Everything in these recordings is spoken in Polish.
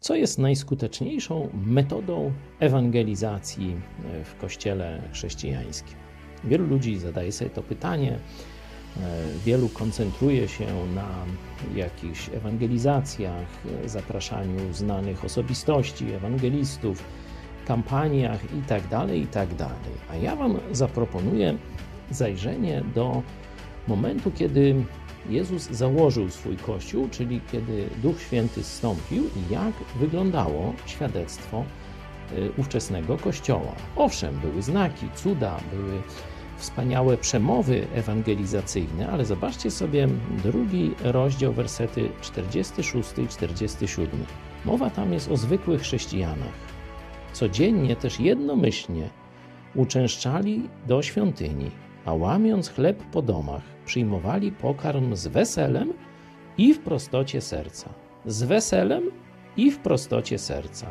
Co jest najskuteczniejszą metodą ewangelizacji w kościele chrześcijańskim? Wielu ludzi zadaje sobie to pytanie. Wielu koncentruje się na jakichś ewangelizacjach, zapraszaniu znanych osobistości, ewangelistów, kampaniach itd., itd. A ja Wam zaproponuję zajrzenie do momentu, kiedy Jezus założył swój kościół, czyli kiedy Duch Święty zstąpił jak wyglądało świadectwo y, ówczesnego kościoła. Owszem, były znaki, cuda, były wspaniałe przemowy ewangelizacyjne, ale zobaczcie sobie drugi rozdział, wersety 46 i 47. Mowa tam jest o zwykłych chrześcijanach. Codziennie też jednomyślnie uczęszczali do świątyni, a łamiąc chleb po domach, przyjmowali pokarm z weselem i w prostocie serca. Z weselem i w prostocie serca,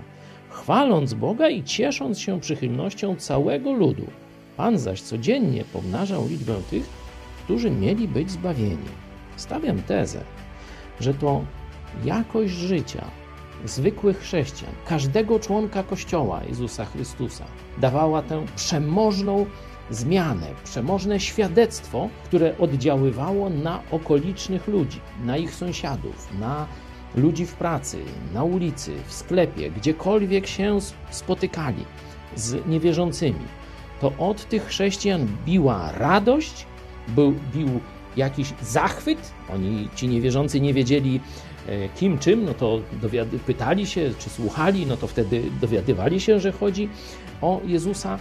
chwaląc Boga i ciesząc się przychylnością całego ludu. Pan zaś codziennie pomnażał liczbę tych, którzy mieli być zbawieni. Stawiam tezę, że to jakość życia zwykłych chrześcijan, każdego członka Kościoła Jezusa Chrystusa dawała tę przemożną zmianę, przemożne świadectwo, które oddziaływało na okolicznych ludzi, na ich sąsiadów, na ludzi w pracy, na ulicy, w sklepie, gdziekolwiek się spotykali z niewierzącymi. To od tych chrześcijan biła radość, był, bił jakiś zachwyt. Oni, ci niewierzący, nie wiedzieli e, kim, czym, no to dowiady, pytali się, czy słuchali, no to wtedy dowiadywali się, że chodzi o Jezusa.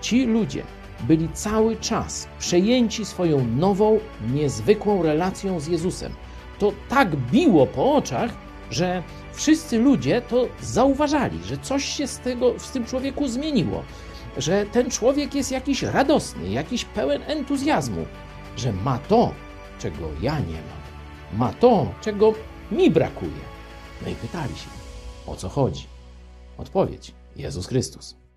Ci ludzie byli cały czas przejęci swoją nową, niezwykłą relacją z Jezusem. To tak biło po oczach, że wszyscy ludzie to zauważali, że coś się z, tego, z tym człowieku zmieniło, że ten człowiek jest jakiś radosny, jakiś pełen entuzjazmu, że ma to, czego ja nie mam, ma to, czego mi brakuje. No i pytali się, o co chodzi? Odpowiedź: Jezus Chrystus.